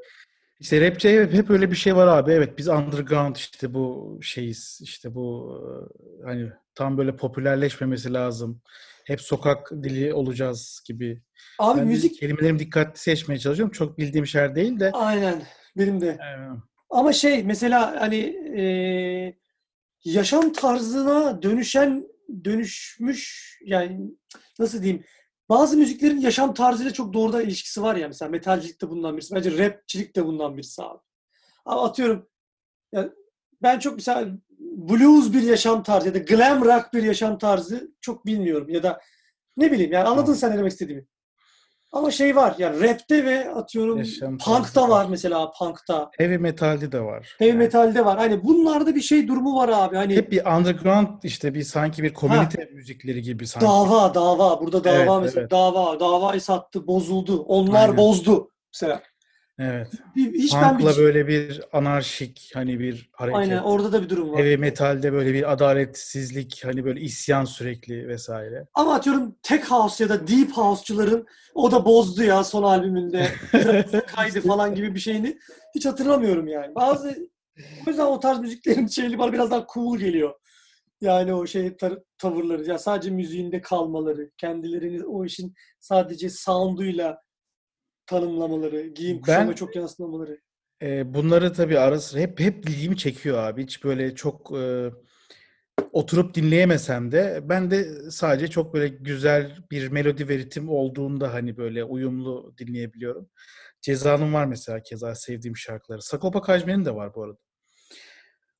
İşte rapçi hep, hep öyle bir şey var abi. Evet biz underground işte bu şeyiz. işte bu e, hani tam böyle popülerleşmemesi lazım. Hep sokak dili olacağız gibi. abi Ben müzik kelimelerimi dikkatli seçmeye çalışıyorum. Çok bildiğim şeyler değil de. aynen benim de. e, Ama şey mesela hani e, yaşam tarzına dönüşen dönüşmüş yani nasıl diyeyim bazı müziklerin yaşam tarzıyla çok doğrudan ilişkisi var ya mesela metalcilik de bundan birisi. Bence rapçilik de bundan birisi abi. Ama atıyorum ya ben çok mesela blues bir yaşam tarzı ya da glam rock bir yaşam tarzı çok bilmiyorum ya da ne bileyim yani anladın sen ne demek istediğimi. Ama şey var yani rapte ve atıyorum Yaşam punk'ta var. var mesela punk'ta. heavy metalde de var. Heavy Yani metalde var. Hani bunlarda bir şey durumu var abi. Hani hep bir underground işte bir sanki bir komünite müzikleri gibi sanki. dava, dava. Burada dava Evet, mesela. evet. Dava, davayı sattı, bozuldu. Onlar Aynen. bozdu. Mesela. Evet. Hiç ben bir... Punk'la böyle bir anarşik hani bir hareket. Aynen orada da bir durum var. Heavy metalde böyle bir adaletsizlik, hani böyle isyan sürekli vesaire. Ama atıyorum Tech House ya da Deep House'çuların o da bozdu ya son albümünde. Kaydı falan gibi bir şeyini hiç hatırlamıyorum yani. Bazı o yüzden o tarz müziklerin şeyli bana biraz daha cool geliyor. Yani o şey tavırları ya sadece müziğinde kalmaları, kendilerini o işin sadece sound'uyla tanımlamaları, giyim kuşama Ben- çok yansıtmamaları. Ee, bunları tabii ara sıra hep hep ilgimi çekiyor abi. Hiç böyle çok e, oturup dinleyemesem de ben de sadece çok böyle güzel bir melodi ve ritim olduğunda hani böyle uyumlu dinleyebiliyorum. Ceza'nın var mesela keza sevdiğim şarkıları. Sagopa Kajmer'in de var bu arada.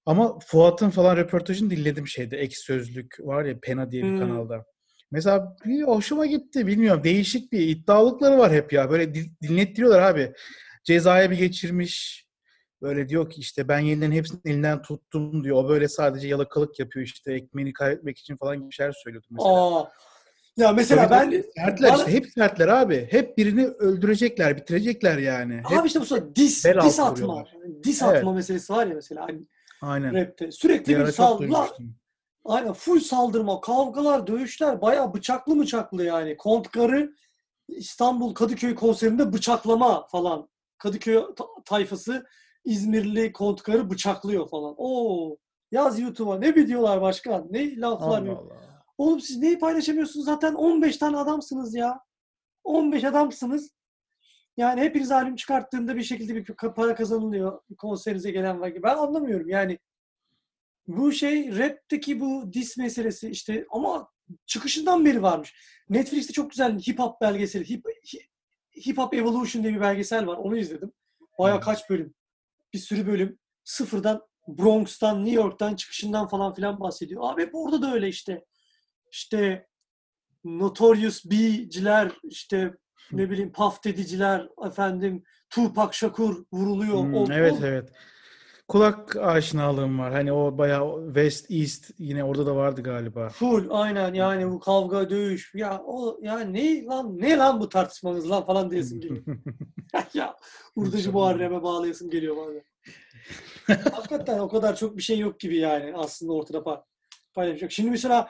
Ama Fuat'ın falan röportajını dinledim şeyde. Ek Sözlük var ya Pena diye bir Hmm. kanalda. Mesela bir hoşuma gitti. Bilmiyorum. Değişik bir iddialıkları var hep ya. Böyle din- dinlettiriyorlar abi. Cezaya bir geçirmiş. Böyle diyor ki işte ben yeniden hepsini elinden tuttum diyor. O böyle sadece yalakalık yapıyor işte ekmeğini kaybetmek için falan gibi şeyler söylüyordu mesela. Aa. Ya mesela Tabii ben sertler bana- işte hep sertler abi. Hep birini öldürecekler, bitirecekler yani. Hep, Abi işte bu sonra dis, dis atma. Dis Evet. atma meselesi var ya mesela hani aynen. rapte. Sürekli Bir bir duymuştum. Aynen full saldırma, kavgalar, dövüşler bayağı bıçaklı mıçaklı yani. Kontkarı İstanbul Kadıköy konserinde bıçaklama falan. Kadıköy ta- tayfası İzmirli kontkarı bıçaklıyor falan. Oo yaz YouTube'a ne videolar başkan, ne laflar. Allah. Allah. Oğlum siz neyi paylaşamıyorsunuz? Zaten 15 tane adamsınız ya. 15 adamsınız. Yani hepiniz albüm çıkarttığında bir şekilde bir para kazanılıyor. Konserinize gelen var. Ben anlamıyorum yani. Bu şey rapteki bu dis meselesi işte ama çıkışından beri varmış. Netflix'te çok güzel hip hop belgeseli. Hip, hi- hip Hop Evolution diye bir belgesel var. Onu izledim. Baya Hı. kaç bölüm? Bir sürü bölüm. Sıfırdan Bronx'tan, New York'tan çıkışından falan filan bahsediyor. Abi hep orada da öyle işte. İşte Notorious B'ciler, işte ne bileyim Puff Daddy'ciler, efendim Tupac Shakur vuruluyor. Hmm, O- evet o- evet. Kulak aşinalığım var. Hani o bayağı West East yine orada da vardı galiba. Full aynen yani bu kavga dövüş ya o ya ne lan ne lan bu tartışmanız lan falan diyesim geliyor. ya Urdacı. Muharrem'e bağlayasım geliyor bazen. Hakikaten o kadar çok bir şey yok gibi yani aslında ortada pa- paylaşacak. Şimdi mesela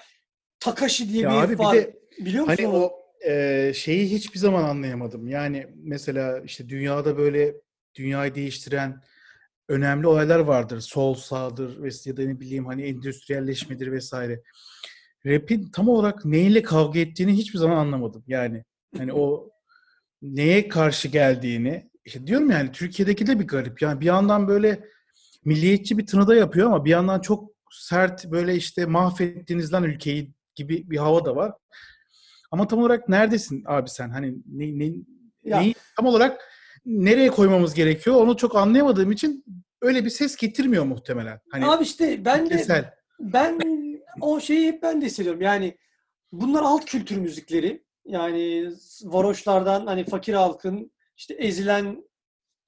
Takashi diye Ya bir abi herif bir var. de Biliyor musun Hani onu? o e, şeyi hiçbir zaman anlayamadım. Yani mesela işte dünyada böyle dünyayı değiştiren önemli olaylar vardır. Sol sağdır ves- ya da ne bileyim hani endüstriyelleşmedir vesaire. Rap'in tam olarak neyle kavga ettiğini hiçbir zaman anlamadım. Yani hani o neye karşı geldiğini işte diyorum yani Türkiye'deki de bir garip. Yani bir yandan böyle milliyetçi bir tınıda yapıyor ama bir yandan çok sert böyle işte mahvettiniz lan ülkeyi gibi bir hava da var. Ama tam olarak neredesin abi sen? Hani ne, ne, Ya- neyi tam olarak nereye koymamız gerekiyor onu çok anlayamadığım için öyle bir ses getirmiyor muhtemelen. Hani Abi işte ben de kitlesel. ben o şeyi hep ben de hissediyorum. Yani bunlar alt kültür müzikleri. Yani varoşlardan hani fakir halkın işte ezilen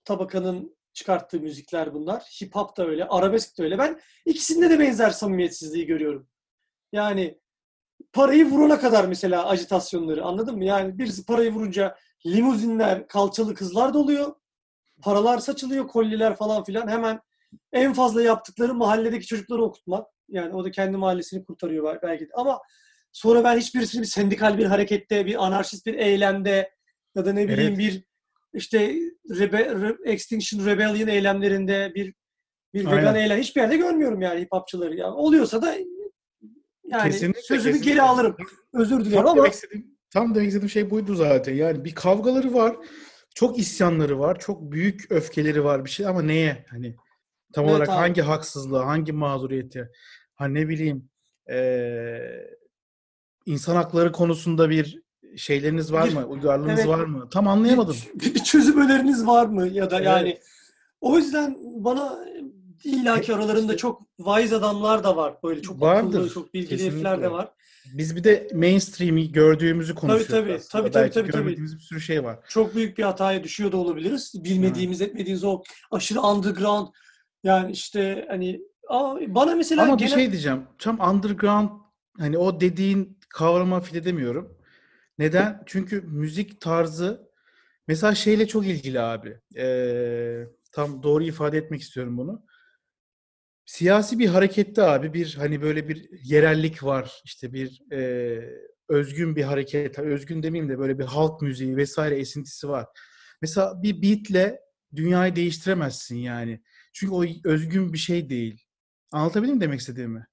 tabakanın çıkarttığı müzikler bunlar. Hip hop da öyle, arabesk de öyle. Ben ikisinde de benzer samimiyetsizliği görüyorum. Yani parayı vurana kadar mesela ajitasyonları anladın mı? Yani birisi parayı vurunca limuzinler, kalçalı kızlar doluyor. Paralar saçılıyor, kolyeler falan filan. Hemen en fazla yaptıkları mahalledeki çocukları okutmak. Yani o da kendi mahallesini kurtarıyor bel- belki de. Ama sonra ben hiçbirisini bir sendikal bir harekette, bir anarşist bir eylemde ya da ne bileyim Evet. bir işte rebe, Re- Extinction Rebellion eylemlerinde bir bir vegan Aynen. eylem hiçbir yerde görmüyorum yani hip hopçıları. Yani oluyorsa da yani Kesinlikle, sözümü kesinlikle. geri alırım. Özür dilerim Tam ama demek istediğim, tam demek istediğim şey buydu zaten. Yani bir kavgaları var. Çok isyanları var. Çok büyük öfkeleri var bir şey ama neye? Hani tam Evet olarak abi. hangi haksızlığa, hangi mağduriyete? Ha ne bileyim eee, insan hakları konusunda bir şeyleriniz var Bir- mı? Uygarlığınız evet. var mı? Tam anlayamadım. bir, bir çözüm öneriniz var mı? Ya da Evet. yani o yüzden bana illaki aralarında İşte- çok wise adamlar da var. Böyle çok Vardır, akıllı, çok bilgili herifler de var. Biz bir de mainstream'i gördüğümüzü konuşuyoruz. tabii, tabii, tabii, tabii, tabii. görmediğimiz bir sürü şey var. Çok büyük bir hataya düşüyor da olabiliriz. Bilmediğimiz, etmediğimiz o aşırı underground yani işte hani bana mesela Ama genel... bir şey diyeceğim. Tam underground hani o dediğin kavrama fit edemiyorum. Neden? Çünkü müzik tarzı mesela şeyle çok ilgili abi. Ee, tam doğru ifade etmek istiyorum bunu. Siyasi bir harekette abi bir hani böyle bir yerellik var. İşte bir e, özgün bir hareket. Özgün demeyeyim de böyle bir halk müziği vesaire esintisi var. Mesela bir beatle dünyayı değiştiremezsin yani. Çünkü o özgün bir şey değil. Anlatabildim mi demek istediğimi?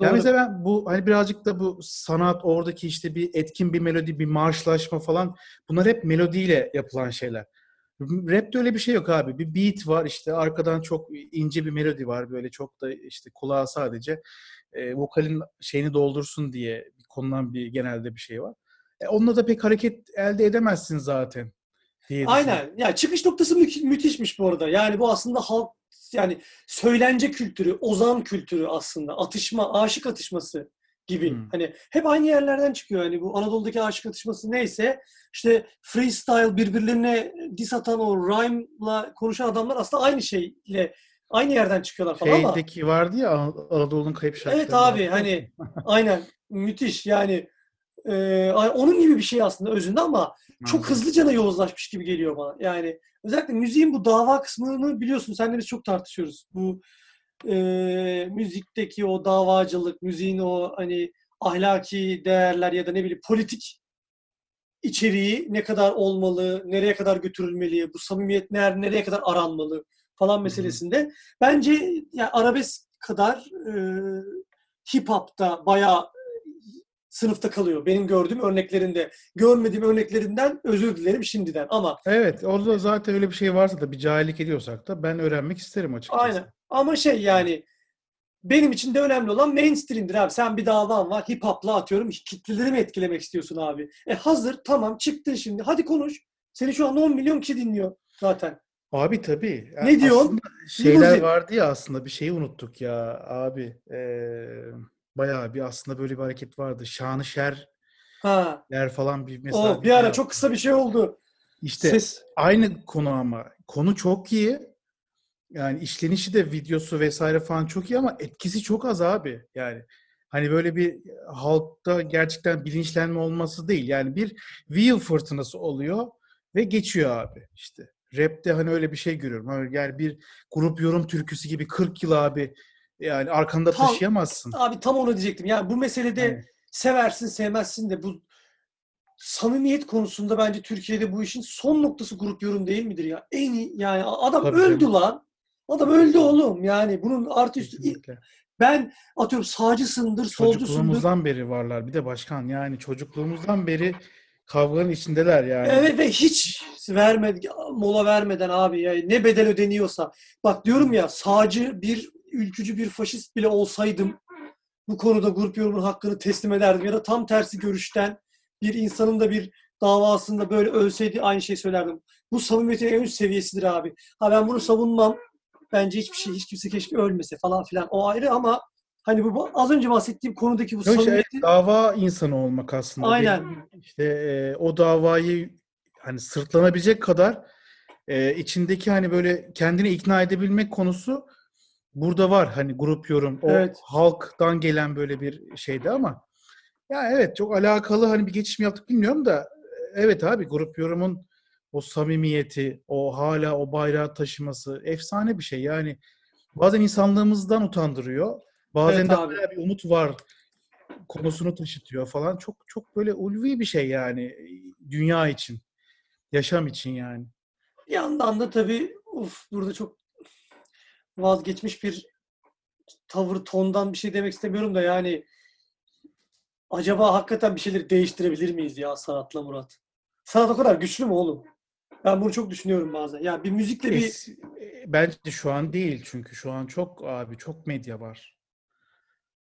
Ya Doğru. mesela ben bu hani birazcık da bu sanat oradaki işte bir etkin bir melodi, bir marşlaşma falan bunlar hep melodiyle yapılan şeyler. Rap'te öyle bir şey yok abi. Bir beat var işte arkadan çok ince bir melodi var böyle çok da işte kulağa sadece e, vokalin şeyini doldursun diye konulan bir genelde bir şey var. E, onunla da pek hareket elde edemezsin zaten diye. Aynen. Ya çıkış noktası mü- müthişmiş bu arada. Yani bu aslında halk yani söylence kültürü, ozan kültürü aslında. Atışma, aşık atışması gibi. Hmm. Hani hep aynı yerlerden çıkıyor. Hani bu Anadolu'daki aşık atışması neyse işte freestyle birbirlerine diss atan o rhyme'la konuşan adamlar aslında aynı şeyle aynı yerden çıkıyorlar falan ama Şeydeki vardı ya An- Anadolu'nun kayıp şarkıları. Evet abi hani aynen müthiş yani e, onun gibi bir şey aslında özünde ama çok hızlıca da yozlaşmış gibi geliyor bana. Yani özellikle müziğin bu dava kısmını biliyorsun senle biz çok tartışıyoruz. Bu e, müzikteki o davacılık, müziğin o hani ahlaki değerler ya da ne bileyim politik içeriği ne kadar olmalı, nereye kadar götürülmeli, bu samimiyet nereye, nereye kadar aranmalı falan meselesinde. Bence yani arabesk kadar e, hip hop'ta bayağı sınıfta kalıyor. Benim gördüğüm örneklerinde. Görmediğim örneklerinden özür dilerim şimdiden ama Evet orada zaten öyle bir şey varsa da bir cahillik ediyorsak da ben öğrenmek isterim açıkçası. aynen. Ama şey yani benim için de önemli olan mainstream'dir abi. Sen bir davan var. Hip hop'la atıyorum. Kitleleri mi etkilemek istiyorsun abi? E hazır tamam çıktın şimdi. Hadi konuş. Seni şu an 10 milyon kişi dinliyor zaten. Abi tabii. Ya Ne diyorsun? şeyler Limuzin. vardı ya aslında bir şeyi unuttuk ya abi. Ee, bayağı bir aslında böyle bir hareket vardı. Şanışerler Ha. falan bir mesela Oh, bir ara video çok kısa bir şey oldu. İşte Ses aynı konu ama konu çok iyi. Yani işlenişi de videosu vesaire falan çok iyi ama etkisi çok az abi. Yani hani böyle bir halkta gerçekten bilinçlenme olması değil. Yani bir view fırtınası oluyor ve geçiyor abi işte. Rap'te hani öyle bir şey görüyorum. Hani Yani bir grup yorum türküsü gibi 40 yıl abi yani arkanda Tam- taşıyamazsın. abi tam onu diyecektim. Yani bu meselede Yani seversin sevmezsin de bu samimiyet konusunda bence Türkiye'de bu işin son noktası grup yorum değil midir ya? En iyi yani adam Tabii öldü canım. lan. Adam öldü oğlum. Yani bunun artı üstü kesinlikle. ben atıyorum sağcısındır, solcusundur. Çocukluğumuzdan beri varlar. Bir de başkan yani çocukluğumuzdan beri kavganın içindeler yani. Evet ve hiç vermedi, mola vermeden abi ya ne bedel ödeniyorsa. Bak diyorum ya sağcı bir ülkücü bir faşist bile olsaydım bu konuda grup yorumun hakkını teslim ederdim. Ya da tam tersi görüşten bir insanın da bir davasında böyle ölseydi aynı şeyi söylerdim. Bu samimiyetin en üst seviyesidir abi. Ha ben bunu savunmam. Bence hiçbir şey, hiç kimse keşke ölmese falan filan. O ayrı ama hani bu az önce bahsettiğim konudaki bu Yok samimiyetin dava insanı olmak aslında. Aynen. Bir- İşte e, o davayı hani sırtlanabilecek kadar e, içindeki hani böyle kendini ikna edebilmek konusu burada var. Hani grup yorum, o Evet. halktan gelen böyle bir şeydi ama ya evet çok alakalı hani bir geçiş mi yaptık bilmiyorum da e, evet abi grup yorumun o samimiyeti, o hala o bayrağı taşıması efsane bir şey. Yani bazen insanlığımızdan utandırıyor. Bazen Evet de abi. hala bir umut var konusunu taşıtıyor falan. Çok çok böyle ulvi bir şey yani dünya için, yaşam için yani. Bir yandan da tabii uf, burada çok vazgeçmiş bir tavır tondan bir şey demek istemiyorum da yani acaba hakikaten bir şeyleri değiştirebilir miyiz ya sanatla Murat? Sanat o kadar güçlü mü oğlum? Ben bunu çok düşünüyorum bazen. Ya bir müzikle bir e, bence şu an değil çünkü şu an çok abi çok medya var.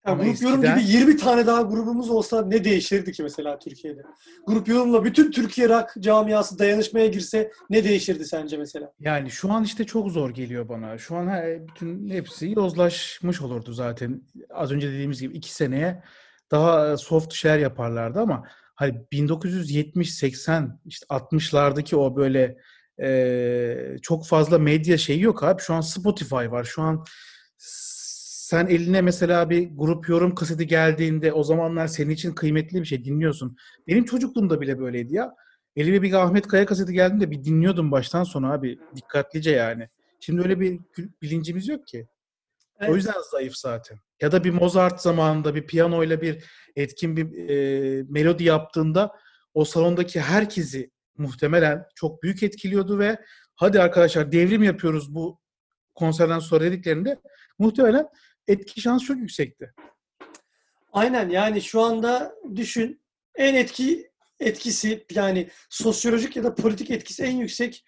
ya ama grup yorum eskiden- gibi 20 tane daha grubumuz olsa ne değişirdi ki mesela Türkiye'de? Grup yorumla bütün Türkiye rock camiası dayanışmaya girse ne değişirdi sence mesela? Yani şu an işte çok zor geliyor bana. Şu an he- bütün hepsi yozlaşmış olurdu zaten. Az önce dediğimiz gibi iki seneye daha soft şeyler yaparlardı ama hani 1970, 80, işte 60'lardaki o böyle e, çok fazla medya şeyi yok abi. Şu an Spotify var. Şu an sen eline mesela bir grup yorum kaseti geldiğinde o zamanlar senin için kıymetli bir şey dinliyorsun. Benim çocukluğumda bile böyleydi ya. Elime bir Ahmet Kaya kaseti geldiğinde bir dinliyordum baştan sona abi. Dikkatlice yani. Şimdi öyle bir bilincimiz yok ki. Evet. O yüzden zayıf zaten. Ya da bir Mozart zamanında bir piyanoyla bir etkin bir e, melodi yaptığında o salondaki herkesi muhtemelen çok büyük etkiliyordu ve hadi arkadaşlar devrim yapıyoruz bu konserden sonra dediklerinde muhtemelen etki şansı çok yüksekti. Aynen yani şu anda düşün en etki etkisi yani sosyolojik ya da politik etkisi en yüksek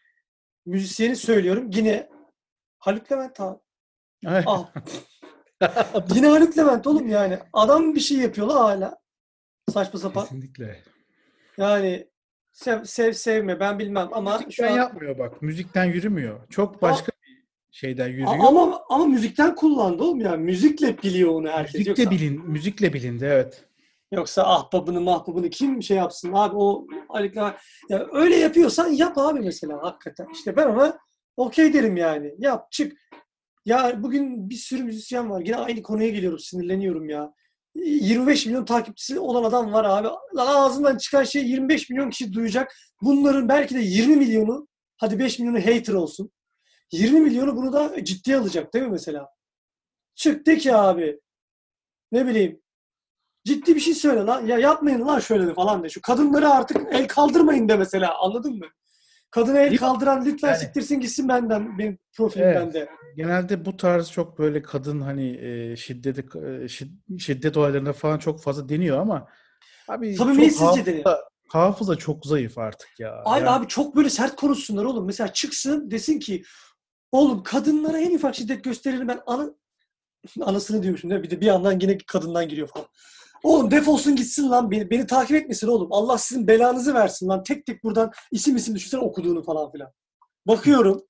müzisyeni söylüyorum. Yine Haluk Levent abi. Evet. Ah. Yine Haluk Levent oğlum yani. Adam bir şey yapıyor la hala. Saçma sapan. Kesinlikle. Yani sev, sev sevme ben bilmem ama şu Müzikten an yapmıyor bak. Müzikten yürümüyor. Çok başka bir şeyden yürüyor. Ama ama müzikten kullandı oğlum ya. Müzikle biliyor onu herkes. müzikle Yoksa, bilin, müzikle bilindi evet. yoksa ahbabını mahbubunu kim şey yapsın abi o Levent. Ya öyle yapıyorsan yap abi mesela hakikaten. İşte ben ona okey derim yani. Yap çık. Ya bugün bir sürü müzisyen var. Yine aynı konuya geliyorum. Sinirleniyorum ya. 25 milyon takipçisi olan adam var abi. Lan ağzından çıkan şey 25 milyon kişi duyacak. Bunların belki de 20 milyonu, hadi 5 milyonu hater olsun. 20 milyonu bunu da ciddiye alacak değil mi mesela? Çık de ki abi. Ne bileyim. Ciddi bir şey söyle lan. Ya yapmayın lan şöyle de falan de. Şu kadınları artık el kaldırmayın de mesela. Anladın mı? Kadına el kaldıran lütfen Yani- siktirsin gitsin benden. Benim profilimden Evet. de. Genelde bu tarz çok böyle kadın hani e, şiddeti e, şid- şiddet olaylarında falan çok fazla deniyor ama abi Samimiyetsizce hafıza, deniyor. hafıza çok zayıf artık ya. Abi, Yani abi çok böyle sert konuşsunlar oğlum. Mesela çıksın desin ki oğlum kadınlara en ufak şiddet gösterilir ben ana anasını diyormuşum bir de bir yandan yine kadından giriyor falan. Oğlum defolsun gitsin lan beni, beni takip etmesin oğlum. Allah sizin belanızı versin lan. Tek tek buradan isim isim düşünsene okuduğunu falan filan. Bakıyorum.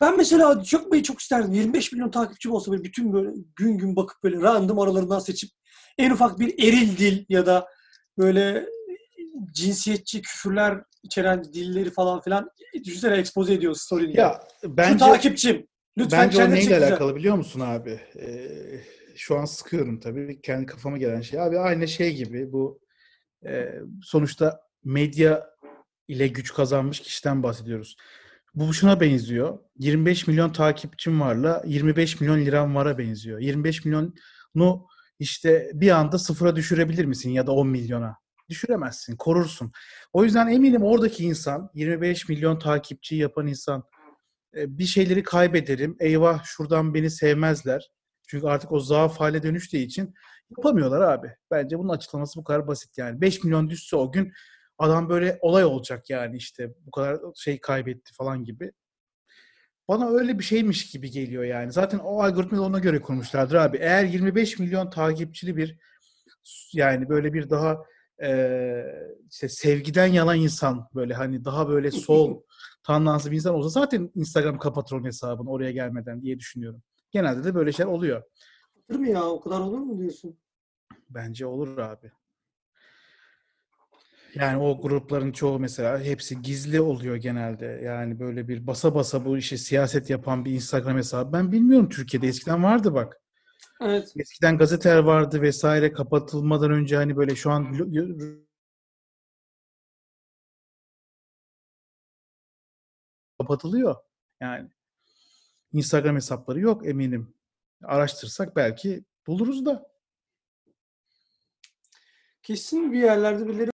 Ben mesela çok böyle çok isterdim. 25 milyon takipçim olsa böyle bütün böyle gün gün bakıp böyle random aralarından seçip en ufak bir eril dil ya da böyle cinsiyetçi küfürler içeren dilleri falan filan düşünsene expose ediyor story'inde. ya Şu bence takipçim. Lütfen bence o neyle alakalı biliyor musun abi? Ee, şu an sıkıyorum tabii kendi kafama gelen şey. Abi aynı şey gibi bu e, sonuçta medya ile güç kazanmış kişiden bahsediyoruz. Bu şuna benziyor. 25 milyon takipçim varla 25 milyon liram vara benziyor. 25 milyonu işte bir anda sıfıra düşürebilir misin ya da 10 milyona? Düşüremezsin, korursun. O yüzden eminim oradaki insan, 25 milyon takipçi yapan insan e, bir şeyleri kaybederim. Eyvah şuradan beni sevmezler. Çünkü artık o zaaf hale dönüştüğü için yapamıyorlar abi. Bence bunun açıklaması bu kadar basit yani. 5 milyon düşse o gün adam böyle olay olacak yani işte bu kadar şey kaybetti falan gibi. Bana öyle bir şeymiş gibi geliyor yani. Zaten o algoritmayı ona göre kurmuşlardır abi. Eğer 25 milyon takipçili bir yani böyle bir daha eee, işte sevgiden yalan insan böyle hani daha böyle sol tandanslı bir insan olsa zaten Instagram kapatır onun hesabını oraya gelmeden diye düşünüyorum. Genelde de böyle şeyler oluyor. Olur mu ya? O kadar olur mu diyorsun? Bence olur abi. Yani o grupların çoğu mesela hepsi gizli oluyor genelde. Yani böyle bir basa basa bu işi siyaset yapan bir Instagram hesabı. Ben bilmiyorum Türkiye'de eskiden vardı bak. Evet. Eskiden gazeteler vardı vesaire kapatılmadan önce hani böyle şu an kapatılıyor. Yani Instagram hesapları yok eminim. Araştırsak belki buluruz da. Kesin bir yerlerde birileri